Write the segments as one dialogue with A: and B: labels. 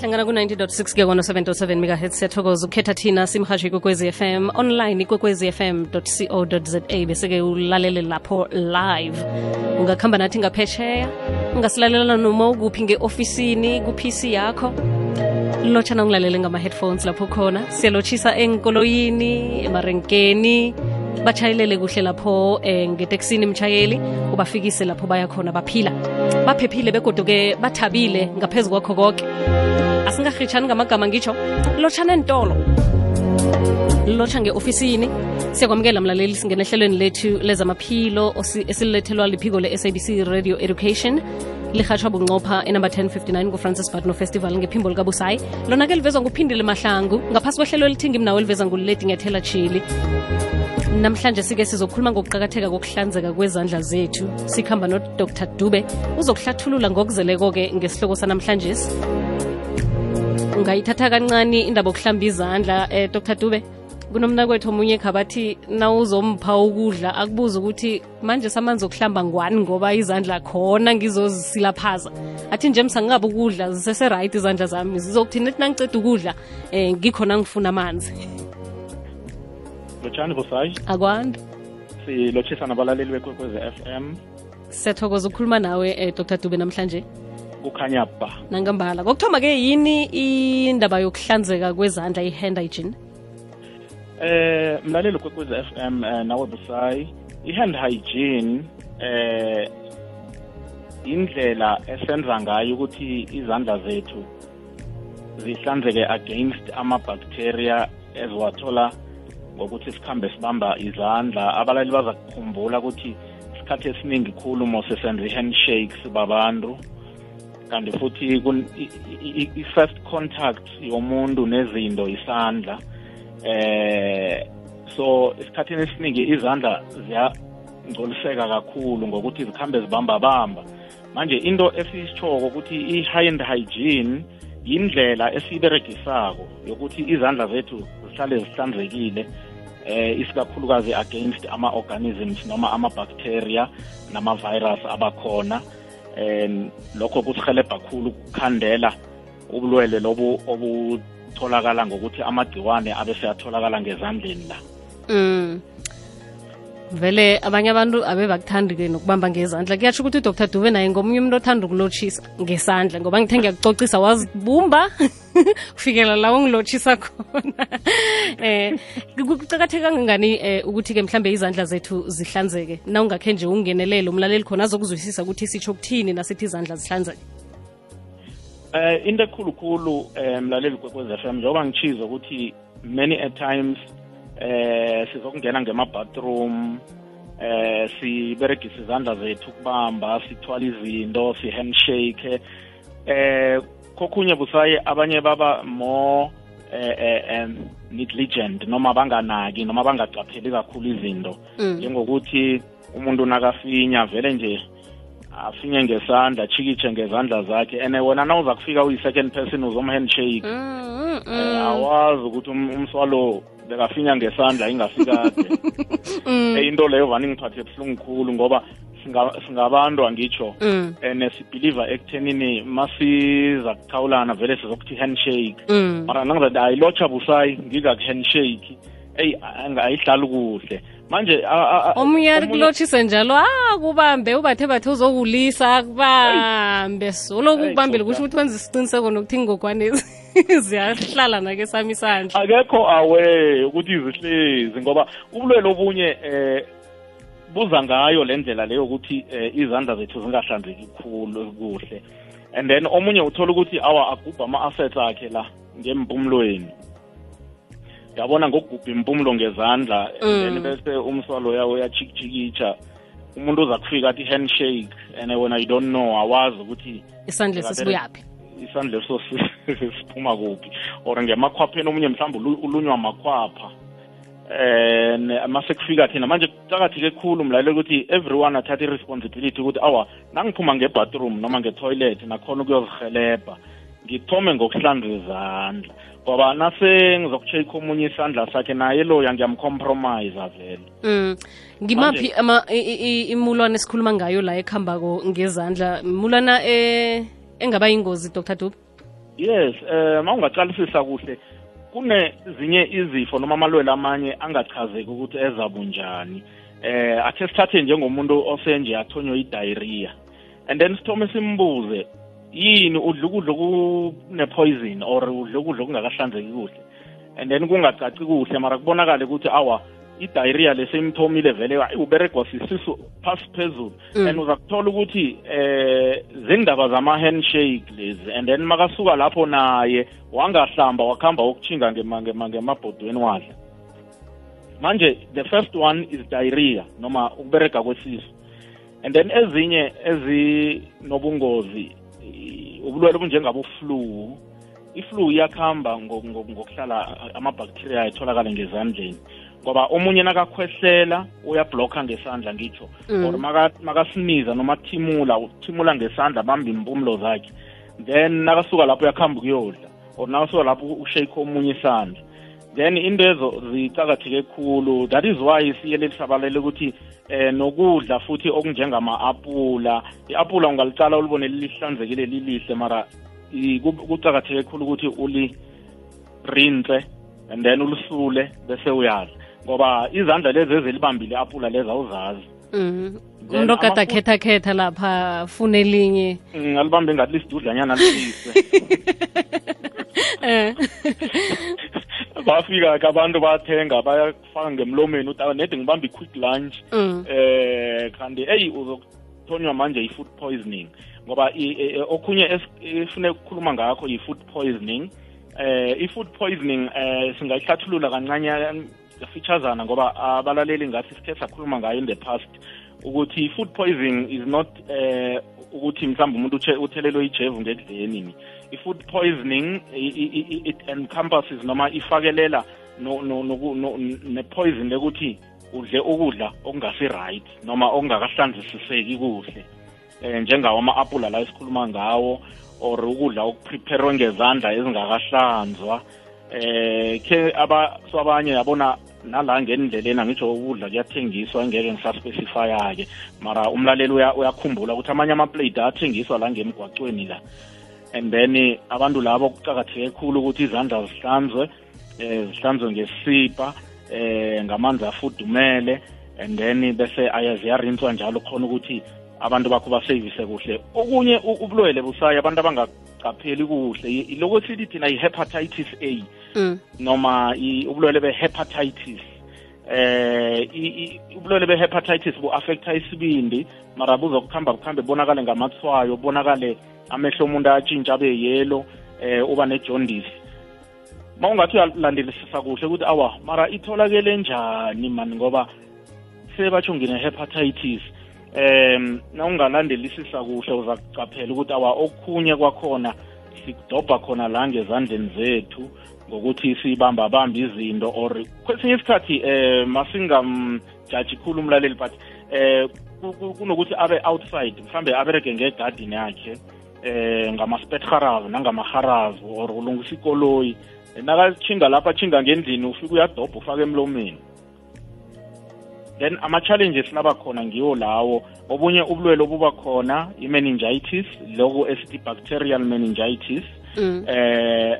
A: hlangana ku-90.6 ke 107.7 megahertz siyathokoza ukukhetha thina simhashi ikwekwezi fm online ikwekwezi fm co za bese-ke ulalele lapho live. Ungakuhamba nathi ngaphesheya ungasilalela noma ukuphi nge-ofisini ku-pc yakho. Lotshana ungilalele ngama-headphones lapho khona. Siyalotshisa enkoloyini emarenkeni bachayelele kuhle lapho eh, ngeteksini mchayeli ubafikise lapho baya khona baphila. Baphephile begoduke bathabile ngaphezu kwakho konke asingahitshani ngamagama ngitsho lotshana entolo lotsha nge-ofisini. Siyakwamukela mlaleli singena ehlelweni lethu lezamaphilo esilethelwa liphiko le-sabc radio education lihatshwa bunqopha enumber 1059 ku-francis bartno festival ngephimbo likabusayi lona-ke livezwa nguphindile mahlangu ngaphasi kwehlelo elithingi mnawo eliveza ngululedi ngiyathela chili namhlanje sike sizokhuluma ngokuqakatheka kokuhlanzeka kwezandla zethu. Sikhamba nodr dube uzokuhlathulula ngokuzeleko-ke ngesihloko sanamhlanje. Ungayithatha kancane indaba yokuhlamba izandla eh, dr dube kunomnakwethu omunye khabathi nawuzompha ukudla akubuza ukuthi manje samanzi okuhlamba ngwani ngoba izandla khona ngizozisilaphaza athi nje msangingabi ukudla ziseseright izandla zami zizokuthina ethi nangiceda ukudla um ngikhona ngifuna amanzi.
B: Lotshani vusayi
A: akwandi
B: silotshisa nabalaleli f m.
A: Siyathokoza ukukhuluma nawe eh, dr. Dube namhlanje.
B: Kukhanya ba.
A: Nangambala. Kokuthoma-ke yini indaba yokuhlanzeka kwezandla i-hand hygiene
B: eh mlaleli kwekwezi FM eh, nawe busayi i-hand hygiene eh indlela esenza ngayo ukuthi izandla zethu zihlanzeke against ama-bacteria eziwathola ngokuthi sikhambe sibamba izandla abalali baza kukhumbula ukuthi isikhathi esiningi khulu mose senza i-handshakes babantu kanti futhi i-first contact yomuntu nezinto isandla eh so esikhathini esiningi izandla ziyangcoliseka kakhulu ngokuthi zikhambe zibamba bamba manje into esiyitshoko ukuthi i-hand hygiene yindlela esiyiberegisako yokuthi izandla zethu zihlale zihlanzekile eh isikakhulukazi against ama-organisms noma ama-bacteria nama-virus abakhona. Um lokho kusihelebha kakhulu ukukhandela ubulwele lobu obutholakala ngokuthi amagciwane abe seyatholakala ngezandleni la.
A: Mm. vele abanye abantu abe bakuthandi-ke nokubamba ngezandla. Kuyatsho ukuthi udr. Dube naye ngomunye umuntu othanda ukulotshisa ngesandla ngoba ngithe ngiyakucocisa wazibumba. Kufikela la ungilotshisa khona. Eh kuqakatheka kangangani eh, ukuthi-ke mhlambe izandla zethu zihlanzeke? Na ungakhe nje ungenelele umlaleli khona azokuzwisisa ukuthi sitsho kuthini nasithi izandla zihlanzeke
B: eh into ekhulukhulu eh mlaleli kwekwez FM njengoba ngichizo ukuthi many a times eh sizokungena ngema-bathroom eh siberegisa izandla zethu ukubamba sithwala izinto si-handshake eh kokhunye busaye abanye baba more eh, eh, um, negligent noma banganaki noma bangacapheli kakhulu izinto
A: Mm.
B: njengokuthi umuntu nakafinya vele nje afinye ngesandla chikitshe ngezandla zakhe. And wena na uza kufika uyi-second person uzomhandshake
A: Mm, mm,
B: eh, awazi ukuthi um- umswalo bekafinya ngesandla ingafikade.
A: Mm,
B: e into leyo vani ngiphathe buhlungu khulu ngoba singa- singabantu angitsho
A: mm,
B: and sibhiliva ekuthenini masiza kuthawulana vele sizokuthi handshake
A: mm.
B: mara nangizathi ayilotsha busayi ngikaku-handshake eyi ayihlali kuhle manje omuyari
A: kulotshise njalo akubambe kubambe ubathe bathe uzokulisa akubambe soloku kubambile kusho ukuthi wenza isiqiniseko nokuthi ingogwanezi ziyahlala nake sami isandla.
B: Akekho awe ukuthi izihlezi ngoba ubulwele obunye eh buza ngayo le ndlela leyo ukuthi um izandla zethu zingahlanzeki khulu kuhle. And then omunye uthola ukuthi awa agubha ama-assets akhe la ngempumlweni yabona ngokugubha impumulo ngezandla and then
A: Mm.
B: bese umswalo yawo uyachikijikitsha umuntu uza kufika athi handshake and wena you don't know awazi ukuthi
A: isandla sesibuyaphi.
B: Isandla so si- siphuma kuphi? Or ngemakhwapheni omunye mhlawumbe ulunywa makhwapha. Um mase kufika thina manje kucakatheke khulu mlalela ukuthi everyone athathe i-responsibility ukuthi awa nangiphuma nge-bathroom noma nge-toilet nakhona ukuyozihelebha ngithome ngokuhlanza izandla ngoba nase ngizokucheck omunye isandla sakhe naye loya ngiyamcompromise vele.
A: Mm. ngimaphi imulwana esikhuluma ngayo la ekhambako ngezandla? Mulwana eh engaba yingozi dr. Dube
B: yes eh mawungaqalisisa kuhle kunezinye izifo noma amalwele amanye angachazeki ukuthi ezabunjani eh athe sithathe njengomuntu osenje athonywe i-diarrhea. And then sithome simbuze yini udla ukudla kune-poison or udla ukudla okungakahlanzeki kuhle? And then kungacaci kuhle mara kubonakale ukuthi awa i-diarrhea leseyimthomile vele uberegwa sisisu phasi phezulu.
A: Mm.
B: and uza kuthola ukuthi eh zindaba zama-handshake lezi and then makasuka lapho naye wangahlamba ngema- ngema- ngemabhodweni wadla. Manje the first one is diarrhea noma ukuberega kwesisu. And then ezinye ezinobungozi i- ubulwele obunjengabo-flu i-flu iyakuhamba ngo- ngo- ngokuhlala amabacteria etholakale ngezandleni ngoba omunye nakakhwehlela uyablokha ngesandla ngitsho.
A: Mm.
B: or maka- makasiniza noma athimula uthimula ngesandla bamba impumulo zakhe. Then nakasuka lapho uyakuhamba ukuyodla or nakasuka lapho ushake omunye isandla. Then into ezo zicakatheke khulu. That is why siyele lisabalele ukuthi eh nokudla futhi okunjengama-apula i-apula ungalicala ulibone lihlanzekile lilihle mara kucakatheke khulu ukuthi ulirinse and then ulisule bese uyadla. Ngoba izandla lezi ezilibambile i-apula lezi awuzazi.
A: Mhm. Umuntu okade
B: amafu-
A: akhetha khetha lapha fune elinye.
B: Ngalibambe ngathi lisidudlanyana lilise bafika ke abantu bathenga bayafaka ngemlomeni uthi "Awa, nedi ngibamba i-quick lunch.
A: Mm.
B: eh kanti eyi uzokuthonywa manje i-food poisoning. Ngoba i- e- e- okhunye es- efune ukukhuluma ngakho i-food poisoning eh i-food poisoning eh singayihlathulula kancane featuresana ngoba abalaleli ngathi sithe sakhuluma ngayo in the past. Ukuthi i-food poisoning is not eh ukuthi mhlawumbe umuntu uthe- uthelelwe ijevu ngekudleni i-food poisoning it encompasses noma ifakelela ne-poison lekuthi udle ukudla okungasi-right noma okungakahlanzisiseki kuhle. Eh njengawo ama-apula la esikhuluma ngawo or ukudla okupreparwe ngezandla ezingakahlanzwa. Eh ke abanye yabona nala ngendleleni angitsho ukudla kuyathengiswa engeke ngisaspecifya-ke mara umlaleli uya- uyakhumbula ukuthi amanye amaplate athengiswa la ngemgwacweni la. And then abantu labo kucakatheke khulu ukuthi izandla zihlanzwe eh zihlanzwe ngesipha eh ngamanzi afudumele. And then bese aya ziyarinswa njalo khona ukuthi abantu bakho basevise kuhle. Okunye ubulwele busayo abantu abangaqapheli kuhle. I- iloko sithi thina i-hepatitis A. noma i- ubulwele be-hepatitis eh ubulwele be-hepatitis bu-affecta isibindi mara buzokuhamba buhambe bonakale ngamathwayo bonakale amehlo omuntu atshintsha abe yelo eh uba ne-jaundice ma ungathi uyalandelisisa kuhle ukuthi awa mara itholakele njani mani ngoba sebatsho ngine-hepatitis um na ungalandelisisa kuhle uza kucaphela ukuthi awa okunye kwakhona sikudobha khona la ngezandleni zethu ngokuthi sibamba bamba izinto or kwesinye isikhathi eh masingamjaji khulu umlaleli but eh ku- ku- kunokuthi abe outside mhlambe abereke ngegadini yakhe eh ngama-spetgaravu nangamaharavu or ulungisa ikoloyi. Nakachinga lapha achinga ngendlini ufika uyadobha ufake emlomeni. Then ama-challenges laba khona ngiwo lawo. Obunye ubulwele obuba khona i-meningitis loku esithi bacterial meningitis
A: Mm.
B: eh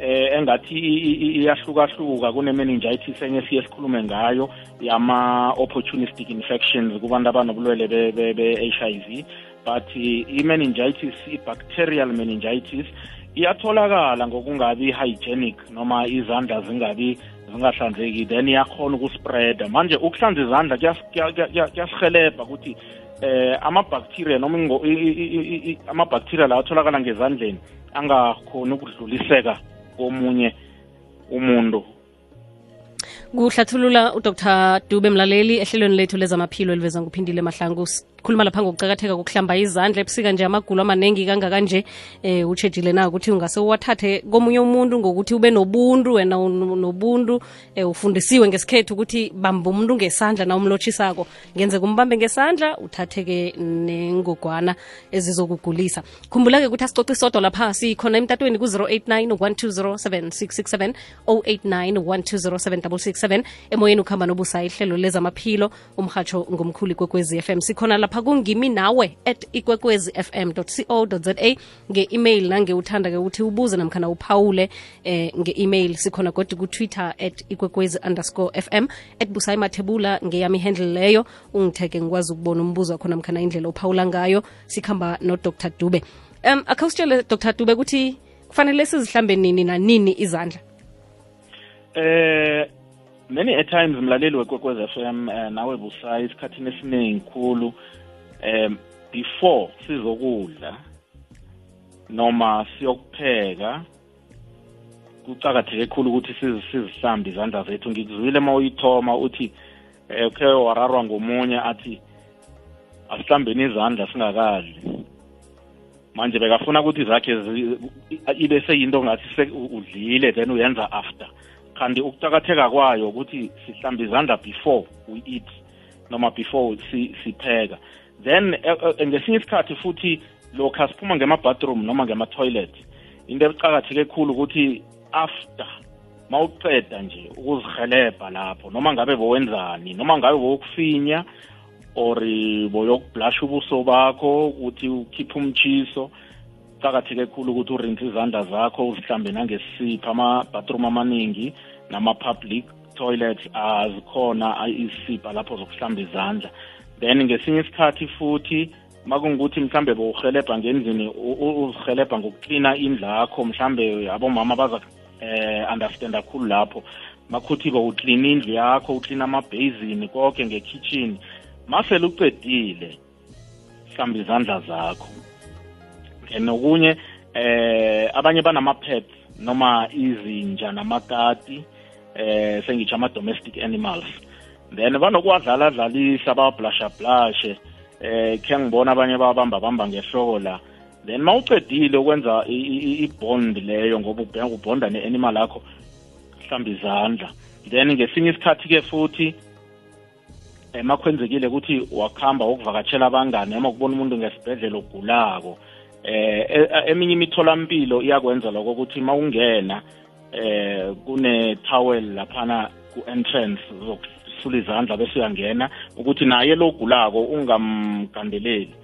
B: eh engathi i- i- i- iyahlukahluka kune-meningitis enye siye sikhulume ngayo yama-opportunistic infections kubantu abanobulwele be- be- be-h i v. But i- i-meningitis i-bacterial meningitis iyatholakala ngokungabi hygienic noma izandla zingabi zingahlanzeki then iyakhona ukuspreada. Manje ukuhlanza izandla kuyas- kuya- kuya- kuya- kuyasihelebha ukuthi eh ama-bacteria noma ingo- i- i- i- i- i- ama-bacteria la atholakala ngezandleni angakhoni ukudluliseka komunye umuntu.
A: Kuhlathulula udr. Dube mlaleli ehlelweni lethu lezamaphilo eliveza nguphindile mahlangu sikhuluma lapha ngokucakatheka kokuhlamba izandla ebusika nje amagulo amaningi kangakanje eh utshejile na ukuthi ungase uwathathe komunye umuntu ngokuthi ube nobuntu wena nobuntu eh, ufundisiwe ngesikhethu ukuthi bamba umuntu ngesandla na umlotshisako ngenze kumbambe ngesandla uthatheke nengogwana ezizokugulisa. Khumbula-ke ukuthi asicoce sodwa lapha sikhona emtatweni ku-089 1207667 089 1207667 emoyeni ukuhamba nobusa ihlelo lezamaphilo umhatsho ngomkhulu kwekwezi FM sikhona lapha kungimi nawe at ikwekwezi fm co za nge-email. Nangeuthanda-ke ukuthi ubuze namkhana uphawule eh, nge-email. Sikhona kodwa ku-twitter at ikwekwezi underscore fm at busayi mathebula ngeyami handle leyo. Ungitheke ngikwazi ukubona umbuzo wakho namkhana indlela ophawula ngayo. Sikhamba nodr. Dube. Um akhawusitshele dr. Dube ukuthi kufanele sizihlambe nini nanini izandla?
B: Eh many a times mlaleli wekwekwezi FM uh, nawe busayi isikhathini esiningi khulu um before sizokudla noma siyokupheka kucakatheke khulu ukuthi sizihlambe izandla zethu. Ngikuzwile uma uyithoma uthi ukhe wararwa ngomunye athi asihlambeni izandla singakadli. Manje bekafuna ukuthi zakhe ibe seyinto ngathi udlile then uyenza after. Kanti ukucakatheka kwayo ukuthi sihlambe izandla before we eat. Noma before sipheka. Then e, e, ngesinye isikhathi futhi lokhu siphuma ngema-bathroom noma ngema-toilet into ecakatheke khulu ukuthi after mawuqeda nje ukuzihelebha lapho noma ngabe bowenzani noma ngabe bowokufinya or boyokublasha ubuso bakho ukuthi ukhiphe umchiso kuqakatheke khulu ukuthi urinse izandla zakho uzihlambe nangesipha ama-bathroom amaningi nama-public toilets azikhona izisipha lapho zokuhlamba izandla. Then ngesinye isikhathi futhi makungukuthi mhlambe bowuhelebha ngendlini uzihelebha ngokuklina indlu yakho mhlambe abomama baza eh understanda kakhulu lapho. Makhuthi bowuklina indlu yakho uklina amabhazini konke ngekitchen masele ucedile hlamba izandla zakho. Nokunye eh abanye banama-pets noma izinja namakati. Eh sengitsho ama-domestic animals. Then banokuwadlala dlalisa bawablasha blashe eh khe ngibona abanye babamba bamba ngehloko la then mawucedile ukwenza i-bond leyo ngoba ubhonda ne-animal yakho hlamba izandla. Then ngesinye isikhathi-ke futhi emakwenzekile ukuthi wakuhamba ukuvakatshela abangani noma kubona umuntu ngesibhedlela ogulako. Eh eminye imitholampilo iyakwenza lokho ukuthi mawungena eh kune towel laphana ku entrance zokusula izandla bese uyangena ukuthi naye lo gulako ungamgandeleli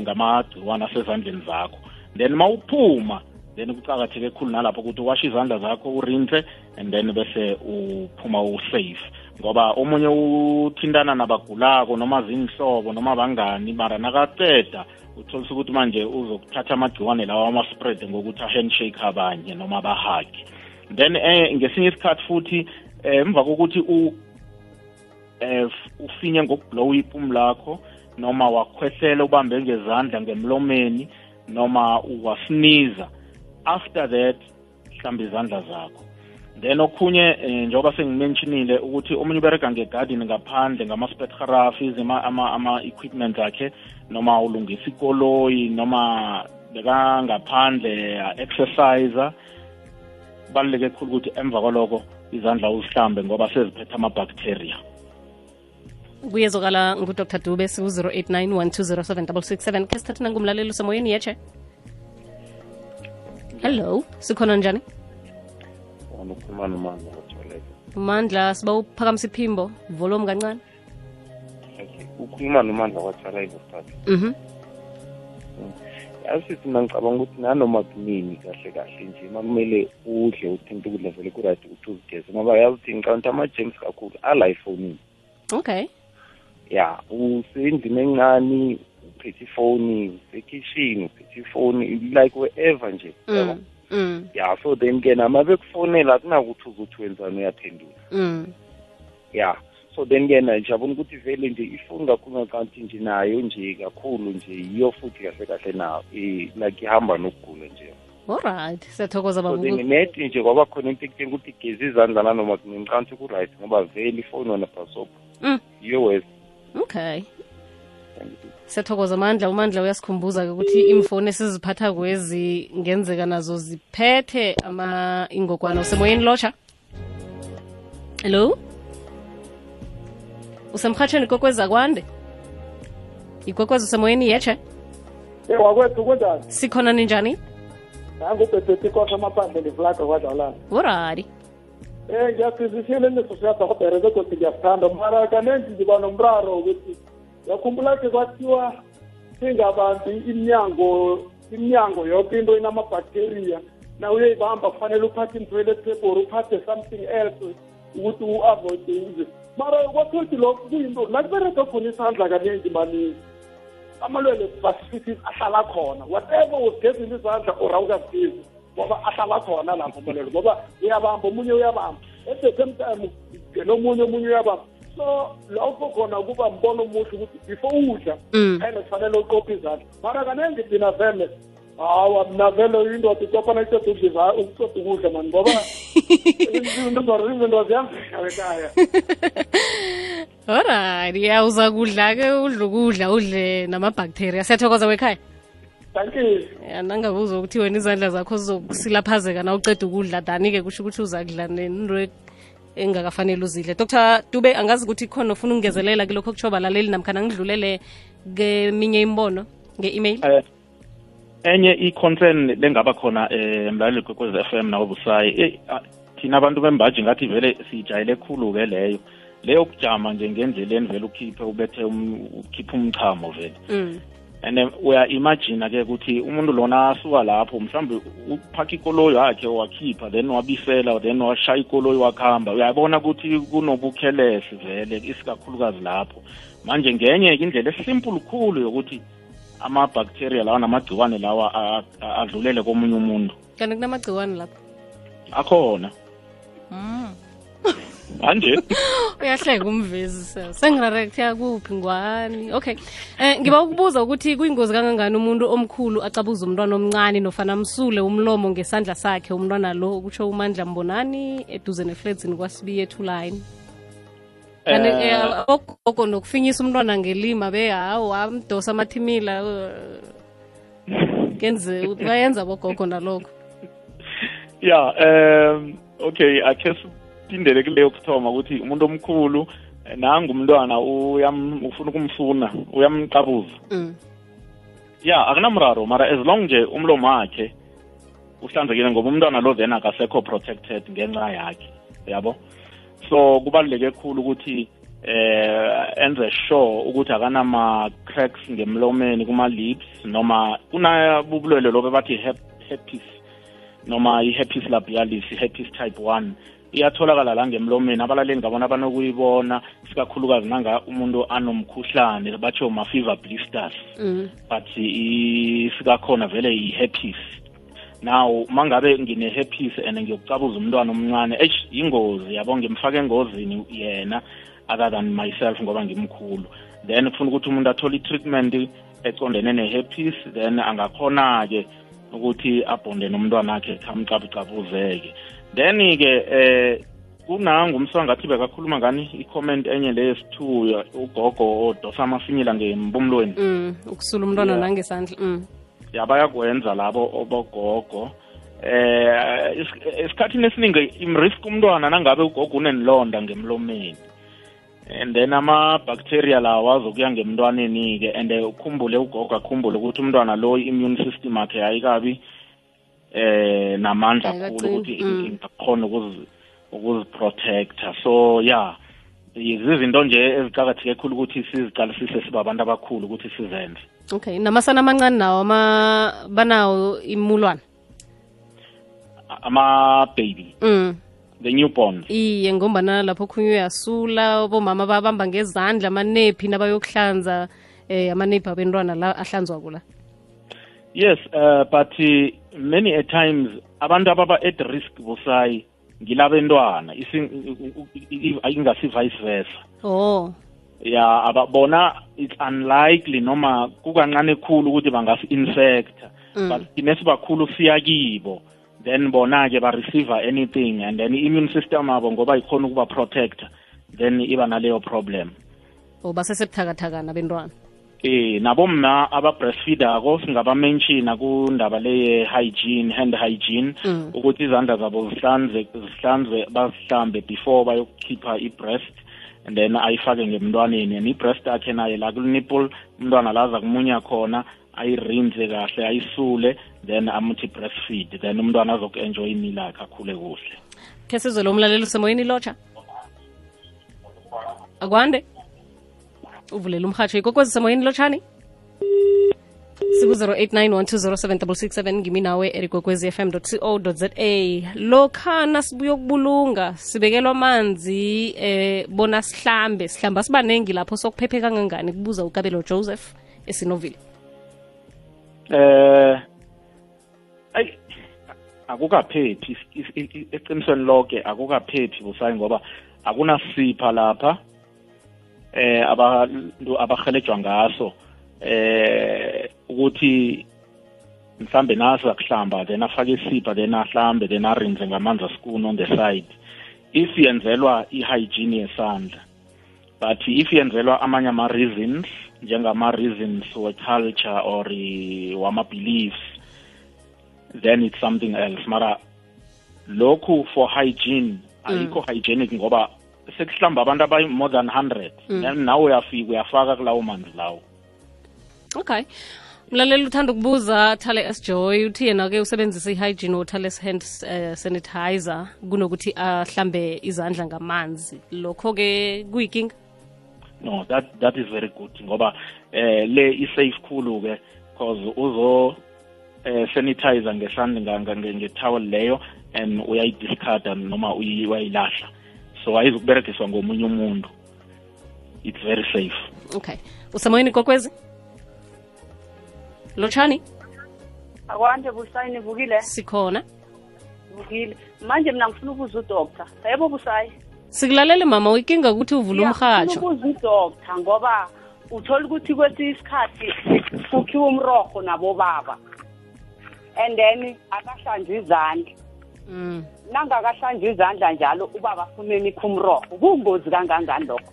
B: ngamagciwane asezandleni zakho. Then mawuphuma then kucakatheke khulu nalapho ukuthi washe izandla zakho urinse and then bese uphuma usafe. Ngoba omunye uthintana nabagulako noma zinhlobo noma bangani mara nakaceda utholisa ukuthi manje uzokuthatha amagciwane lawa ama-spread ngokuthi a-handshake abanye noma bahage then eh ngesinye isikhathi futhi emva kokuthi u eh ufinye ngokublow ipumu lakho noma wakhwehlela ubambe ngezandla ngemlomeni noma wasiniza after that hlamba izandla zakho. Then okhunye eh, njengoba sengimentionile ukuthi omunye uberega ngegarden ngaphandle ngama-spetgraphies ama-equipment akhe noma ulungisa ikoloyi noma bekangaphandle exercise kubaluleke khulu ukuthi emva kwaloko izandla uzihlambe ngoba seziphethe ama-bacteria.
A: Kuyezokala ngudr. Dube siku-089 1207667 ke sithathi nangumlaleli usemoyeni yeche? Hello sikhona njani? Mandla siba uphakamisa iphimbo volume kancane.
C: Ukhuluma nomandla start
A: mhm
C: yazi mina ngicabanga ukuthi nanoma kunini kahle kahle nje makumele udle uthinte ukudla vele kuright ukuthi uzigeze ngoba yazi ukuthi ngicabanga ukuthi ama-james kakhulu ala efonini
A: okay
C: ya usendlini encane uphethe ifoni usekitchen uphethe ifoni like wherever nje
A: mm. mm.
C: ya so then ke nama bekufonela akunakuthi uzuthi wenzani uyaphendula
A: mm.
C: ya so then ke na ngiyabona ukuthi vele nje ifoni kakhulu ngakanti nje nayo nje kakhulu nje yiyo futhi kahle kahle eh like ihamba nokugula nje.
A: Alright siyathokoza babuku
C: nje kwaba khona into ekutheni ukuthi gezi izandla nanoma kungicanti ku-right ngoba vele ifoni wona bhasobho
A: Mm.
C: yiyo west
A: okay. Siyathokoza mandla umandla uyasikhumbuza-ke ukuthi imfoni esiziphatha kwezi ngenzeka nazo ziphethe ama ingogwana usemoyeni lotsha hello usemrhatsheni ikokwezi zakwande ikwekwezi usemoyeni
D: yetshe wakwethu kunjani
A: sikhona ninjani
D: nangubhebhetikosha amaphandle ndiflaga kwadlalana
A: urari.
D: Um ngiyasizishile nisosiyadorobhere begoda ngiyasithanda mara kanenzi ndiba nomraro ukuthi yakhumbula ke kwathiwa singabambi iminyango iminyango yoke into inamabhakteriya na uyeyibamba kufanele uphathe intwele table uphathe something else. Ukuthi u-avoide uze mara kwathothi lokho kuyinto nakubereka khona isandla kaningi maningi amalwele basifithi ahlala khona. Whatever uzigezile izandla or awukazigezi ngoba ahlala khona lapho amalwele ngoba uyabamba omunye uyabamba. At the same time nomunye omunye uyabamba. So lokho khona kuba mbono omuhle ukuthi before udla
A: Mm.
D: ene kufanele uqophe izandla. Mara kaningi thina vele hawa mna vele indoda icopana iceda udliza ukuceda ukudla mani ngoba
A: alright ya uza kudla-ke udle ukudla udle namabacteria. Siyathokoza wekhaya.
D: Thank you.
A: Ya nangabe ukuthi wena izandla zakho zizokusilaphazeka na uceda ukudla? Dani-ke kusho ukuthi uza kudla nento engakafanele uzidle. Dr dube angazi ukuthi khona ufuna ukungezelela kilokho kutsho balaleli namkhana ngidlulele keminye imbono nge-email?
B: Eh enye i-concern lengaba khona um mlaleli kwekwez f m busayi eh, ah, thina abantu bembaji ngathi vele siyijayele khulu ke leyo. Leyo kujama nje ngendleleni vele ukhiphe ubethe um- ukhiphe umchamo vele.
A: Mm.
B: and uya-imajina-ke ukuthi umuntu lona asuka lapho mhlawumbe uphakha ikoloyi yakhe wakhipha then wabisela then washaya ikoloyi wakuhamba uyabona ukuthi kunobukhelesi vele isikakhulukazi lapho. Manje ngenye-ke indlela esimple khulu yokuthi ama-bacteria lawa namagciwane lawa adlulele komunye umuntu.
A: Kanti kunamagciwane lapho?
B: Akhona. Manje?
A: Uyahleka umvezi sengirarektha kuphi ngwani? Okay. Eh ngiba ukubuza ukuthi kuyingozi kangangani umuntu omkhulu acabuza umntwana omncane nofana amsule umlomo ngesandla sakhe umntwana lo kutsho umandla mbonani eduze nefledzini kwasibiye ethuline kanti
B: Eh,
A: eh, ogogo nokufinyisa umntwana ngelima be hawu amdosa amathimila eh, kenze bayenza bogogo nalokho.
B: Ya um okay akhe sipindele kuleyo kuthoma ukuthi umuntu omkhulu nangu umntwana ufuna ukumfuna uyamqabuza
A: mm.
B: ya akunamraro mara as long nje umlomo wakhe uhlanzekile ngoba umntwana lo then akasekho protected ngenxa yakhe yabo so kubaluleke khulu ukuthi eh enze sure ukuthi akanama cracks ngemlomeni kuma lips noma kunabubulwele lobe bathi herpes noma i-herpes labialis i-herpes type 1 iyatholakala la ngemlomeni. Abalaleli ngabona banokuyibona sikakhulukazi nanga umuntu anomkhuhlane batsho ma-fever blisters.
A: Mm.
B: but isikakhona vele yi-herpes now mangabe ngine-herpes and ngiyokucabuza umntwana omncane eish yingozi yabo ngimfake engozini yena other than myself ngoba ngimkhulu then kufuna ukuthi umuntu athole i-treatment econdene ne-herpes then angakhona-ke ukuthi abhonde nomntwana akhe amcabuzeke then-ke eh kunangu umswangathi bekakhuluma ngani i-comment enye leyesithu ugogo odosa amafinyila ngembumlweni
A: Mm. ukusula umntwana
B: Yeah.
A: nangesandla mm.
B: Ya bayakwenza labo obogogo. Eh esikhathini esiningi imrisk umntwana nangabe ugogo unenilonda ngemlomeni. And then ama-bacteria lawa azokuya ngemntwaneni-ke and ukhumbule ugogo akhumbule ukuthi umntwana lo i-immune system akhe ayikabi eh namandla
A: Ayikaqini,
B: khulu ukuthi
A: mm.
B: ingakhona ukuzi- ukuziprotecta. So ya zizinto nje ezicakatheke khulu ukuthi siziqalisise sibabantu abakhulu ukuthi sizenze.
A: Okay namasana amancane nawo ama banawo imulwana
B: ama-baby.
A: Mm.
B: the newborns
A: iye ngombana lapho khunye uyasula bomama babamba ngezandla amanephi nabayokuhlanza eh amanephi abentwana la ahlanzwa kula?
B: Yes uh, but uh, many a times abantu ababa at risk busayi ngilabentwana. Ingasi vice versa.
A: Oh.
B: Ya ababona it's unlikely noma kukancane khulu ukuthi bangasi-infecta
A: Mm.
B: but thine sibakhulu siyakibo then bona-ke ba-receive anything and then i-immune system abo ngoba ikhona ukuba protecta then iba naleyo problem
A: o basesebuthakathakana bentwana
B: eh nabomma aba-breastfeedako singaba-mentiona kundaba leye-hygiene hand hygiene
A: Mm.
B: ukuthi izandla zabo zihlanze zihlanzwe bazihlambe before bayokukhipha i-breast and then ayifake ngemntwaneni. And i-breast akhe naye la kul-nipple umntwana laza aza kumunya khona ayirinze kahle ayisule then amuthi breastfeed. Then umntwana azoku-enjoy imila yakhe akhule kuhle.
A: Khe sizwe umlaleli mlaleli usemoyeni lotsha akwande? Uvulela umhatsho. Ikokwezi semoyeni lotshani siku-089 ngimi nawe erikokwezi fm co za lokha nasibuya ukubulunga sibekelwa amanzi eh bona sihlambe. Sihlamba sibanengi lapho sokuphephe kangangani? Kubuza ukabelo joseph esinovile
B: eh ayi akukaphephi. Eqinisweni lonke akukaphephi busayi ngoba akunasipha lapha eh abantu abahelejwa ngaso eh ukuthi mhlambe nasa kuhlamba then afake isipha then ahlambe then arinze ngamanzi aspoon on the side. If yenzelwa i-hygiene yesandla but if yenzelwa amanye ama-reasons njengama-reasons we-culture or wama-beliefs then it's something else. Mara lokhu for hygiene ayikho hygienic ngoba sekuhlamba abantu abayi-more than 100 then nawe uyafika uyafaka kulawo manzi lawo.
A: Okay. Mlaleli uthanda ukubuza thale s joy uthi yena-ke usebenzisa i-hygiene wotales hand uh, sanitizer kunokuthi ahlambe izandla ngamanzi. Lokho-ke kuyinkinga?
B: No that that is very good ngoba eh le i-safe khulu ke because uzo eh sanitizer ngesandla nge, nge ngetowel leyo and uyayidiscarda noma uyayilahla so ayizukuberegiswa ngomunye umuntu. It's very safe.
A: Okay. Usemoyeni kokwezi lotshani
E: akwande busayi nivukile?
A: Sikhona.
E: Vukile manje mina ngifuna ukuza udoktor yebo busayi
A: sikulalele mama uyinkinga ukuthi uvule umhatsho
E: ukuza udoktor ngoba uthola ukuthi kwesinye isikhathi kukhiwa umroho nabobaba. And then akahlanjwa izandla.
A: Mm.
E: nangakahlanjwa izandla njalo ubaba afuna enikho umroho kungozi kangangani lokho?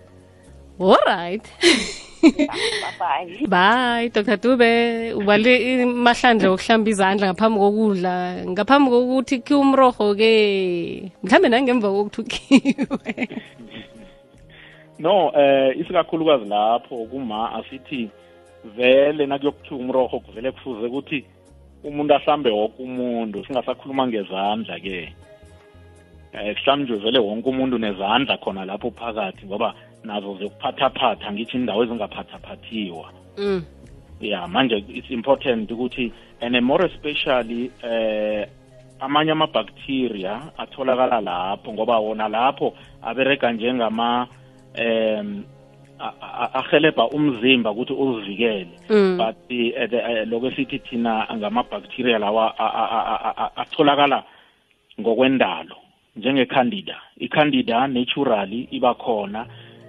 A: Alright
E: babayi
A: bye dr dube. Ubale mahlandla okuhlamba izandla ngaphambi kokudla. Ngaphambi kokuthi khiwe umroho-ke mhlawumbe nangemva kokuthi ukhiwe.
B: No eh isikakhulukazi lapho kuma asithi vele nakuyokuthiwa umroho kuvele kufuze ukuthi umuntu ahlambe wonke umuntu singasakhuluma ngezandla ke. Eh kuhlanjwe vele wonke umuntu nezandla khona lapho phakathi ngoba nazo ziyokuphathaphatha ngithi indawo ezingaphathaphathiwa
A: mm.
B: yeah manje it's important ukuthi and more especially eh amanye amabacteria atholakala lapho ngoba wona lapho abereka njengama a- ahelebha umzimba ukuthi uzivikele
A: Mm.
B: but eh, eh, lokho esithi thina ngamabacteria lawa atholakala ngokwendalo njengecandida icandida naturally iba khona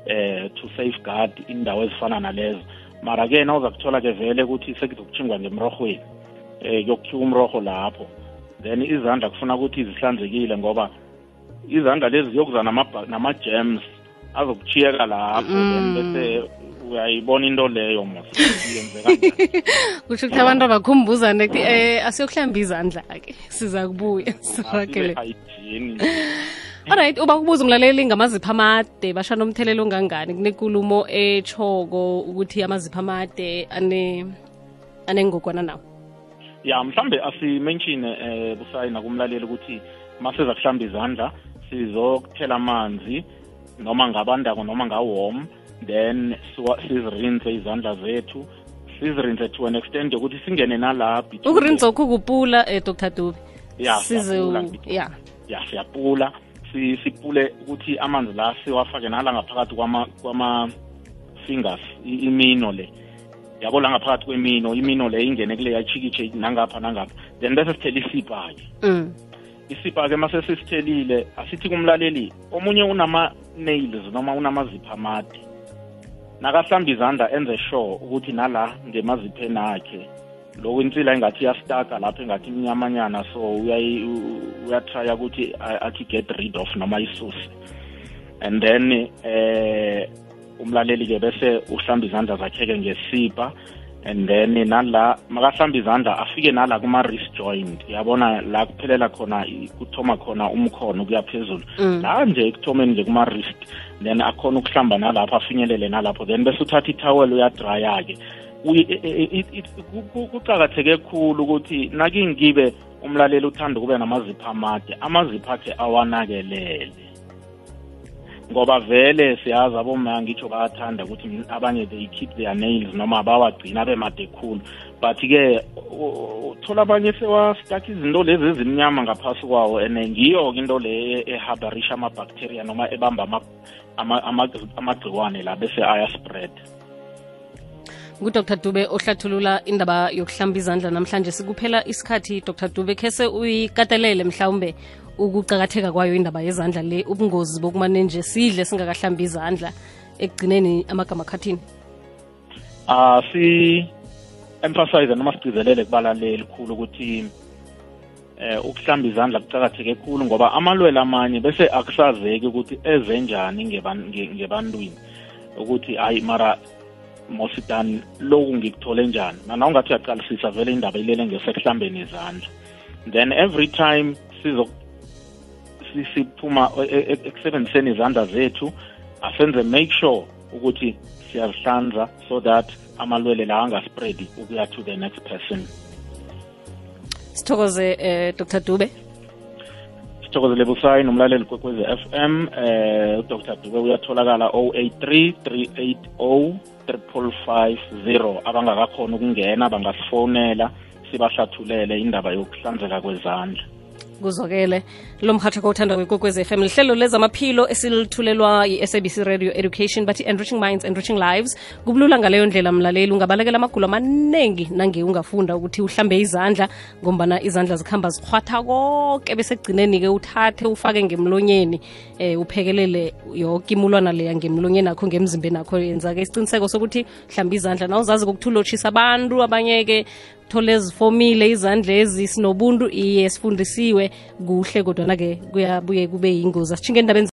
B: eh to safeguard indawo ezifana nalezo. Mara ke nawuza kuthola ke vele ukuthi sekuzokuchingwa ngemrorhweni eh kuyokukhiwa umroho lapho. Then izandla kufuna ukuthi zihlanzekile ngoba izandla lezi ziyokuza nama- nama-germs azokuchiyeka lapho. Then bese uyayibona into leyo
A: kusho ukuthi abantu abakhumbuzane um eh asiyokuhlamba izandla-ke siza kubuya sirakele alright uba kubuza umlaleli ngamazipho amade basha nomthelelo ongangani? Kunenkulumo etshoko ukuthi amazipho amade ane anengogwana nawo?
B: Ya mhlambe asimenshine eh busayi nakumlaleli ukuthi maseza kuhlamba izandla sizokuthela amanzi noma ngabandako noma ngawom then sizirinse izandla zethu sizirinse to an extent yokuthi singene nala between
A: ukurinza okhu kupula eh dr. Dube.
B: Ya,
A: ya.
B: Ya siyapula. si- sipule ukuthi amanzi la siwafake nala ngaphakathi kwama kwama fingers i- imino le. Yabo la ngaphakathi kwemino imino le ingene kule yachikitshe nangapha nangapha. Then bese sithela isipha-ke
A: mm.
B: isipha-ke mase sisithelile asithi kumlaleli omunye unama-nails noma unamazipho amade. Nakahlamba izandla enze sure ukuthi nala ngemazipheni akhe lokhu insila engathi iyastaka lapho engathi imnyamanyana so uyatrya ukuthi athi get rid of noma isuse. And then eh umlaleli ke bese uhlamba izandla zakhe-ke ngesipha and then nala makahlamba izandla afike nala kuma-wrist joint. Yabona la kuphelela khona kuthoma khona umkhono kuya phezulu.
A: Mm.
B: la nje ekuthomeni nje kuma-wrist then akhona ukuhlamba nalapho afinyelele nalapho. Then bese uthatha itawel uyadraya-ke Kuqakatheke khulu ukuthi nakingibe umlaleli uthanda kube namazipho amade amazipho akhe awanakelele. Ngoba vele siyazi aboma ngitsho bayathanda ukuthi abanye they keep their nails noma bawagcina abe made khulu but-ke uthola abanye sewastaka izinto lezi ezimnyama ngaphasi kwawo and ngiyo-ke into le ehabarisha amabacteria noma ebamba ama- ama- ama- amagciwane la bese ayaspread.
A: Ngudr. Dube ohlathulula indaba yokuhlamba izandla namhlanje sikuphela isikhathi dr. Dube khese uyikatelele mhlawumbe ukucakatheka kwayo indaba yezandla le? Ubungozi bokumane nje sidle singakahlamba izandla ekugcineni amagama akhathini?
B: Ah si emphasize noma sigcizelele kubalaleli khulu ukuthi eh ukuhlamba izandla kucakatheke khulu ngoba amalwele amanye bese akusazeki ukuthi ezenjani ngeban- nge- ngebantwini. Ukuthi hayi mara mosidan loku ngikuthole njani? Mana ungathi uyaqalisisa vele indaba ilele ngesekuhlambeni izandla. Then every time siphuma e- e- e- ekusebenziseni izandla zethu asenze make sure ukuthi siyazihlanza so that amalwele la angaspreadi ukuya to the next person.
A: Sithokoze eh, dr. Dube.
B: Sithokozele busayi nomlaleli kwekwezi FM eh uDr Dube uyatholakala 083 380 3550 abangakakhona ukungena bangasifonela sibahlathulele indaba yokuhlanzeka kwezandla.
A: Kuzokele. Lo mhatsho kowuthanda kwekokwez FM lihlelo lezamaphilo esilithulelwa yi-sabc radio education bathi enriching minds enriching lives. Kubulula ngaleyo ndlela mlaleli ungabalekela amagulo amaningi nange ungafunda ukuthi uhlambe izandla ngombana izandla zikhamba zikhwatha konke bese kugcineni-ke uthathe ufake ngemlonyeni eh uphekelele yoke imulwana leya ngemlonyeni akho ngemzimbeni akho yenza-ke isiqiniseko sokuthi hlambe izandla na uzazi kokuthi ulotshisa abantu abanye-ke thole zifomile izandla ezi sinobuntu iye sifundisiwe kuhle kodwana-ke kuyabuye kube yingozi. Asitshinge endabeni